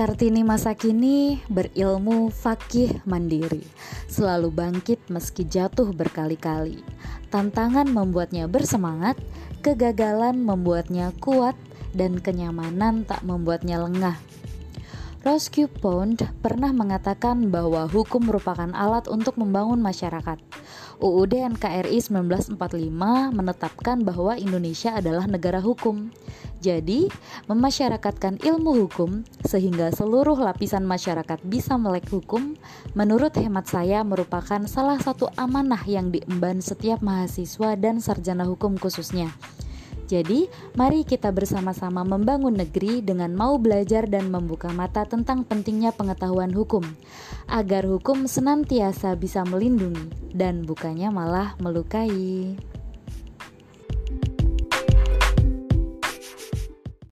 Kartini masa kini berilmu fakih mandiri, selalu bangkit meski jatuh berkali-kali. Tantangan membuatnya bersemangat, kegagalan membuatnya kuat, dan kenyamanan tak membuatnya lengah. Roscoe Pound pernah mengatakan bahwa hukum merupakan alat untuk membangun masyarakat. UUD NKRI 1945 menetapkan bahwa Indonesia adalah negara hukum. Jadi, memasyarakatkan ilmu hukum sehingga seluruh lapisan masyarakat bisa melek hukum, menurut hemat saya merupakan salah satu amanah yang diemban setiap mahasiswa dan sarjana hukum khususnya. Jadi, mari kita bersama-sama membangun negeri dengan mau belajar dan membuka mata tentang pentingnya pengetahuan hukum, agar hukum senantiasa bisa melindungi dan bukannya malah melukai.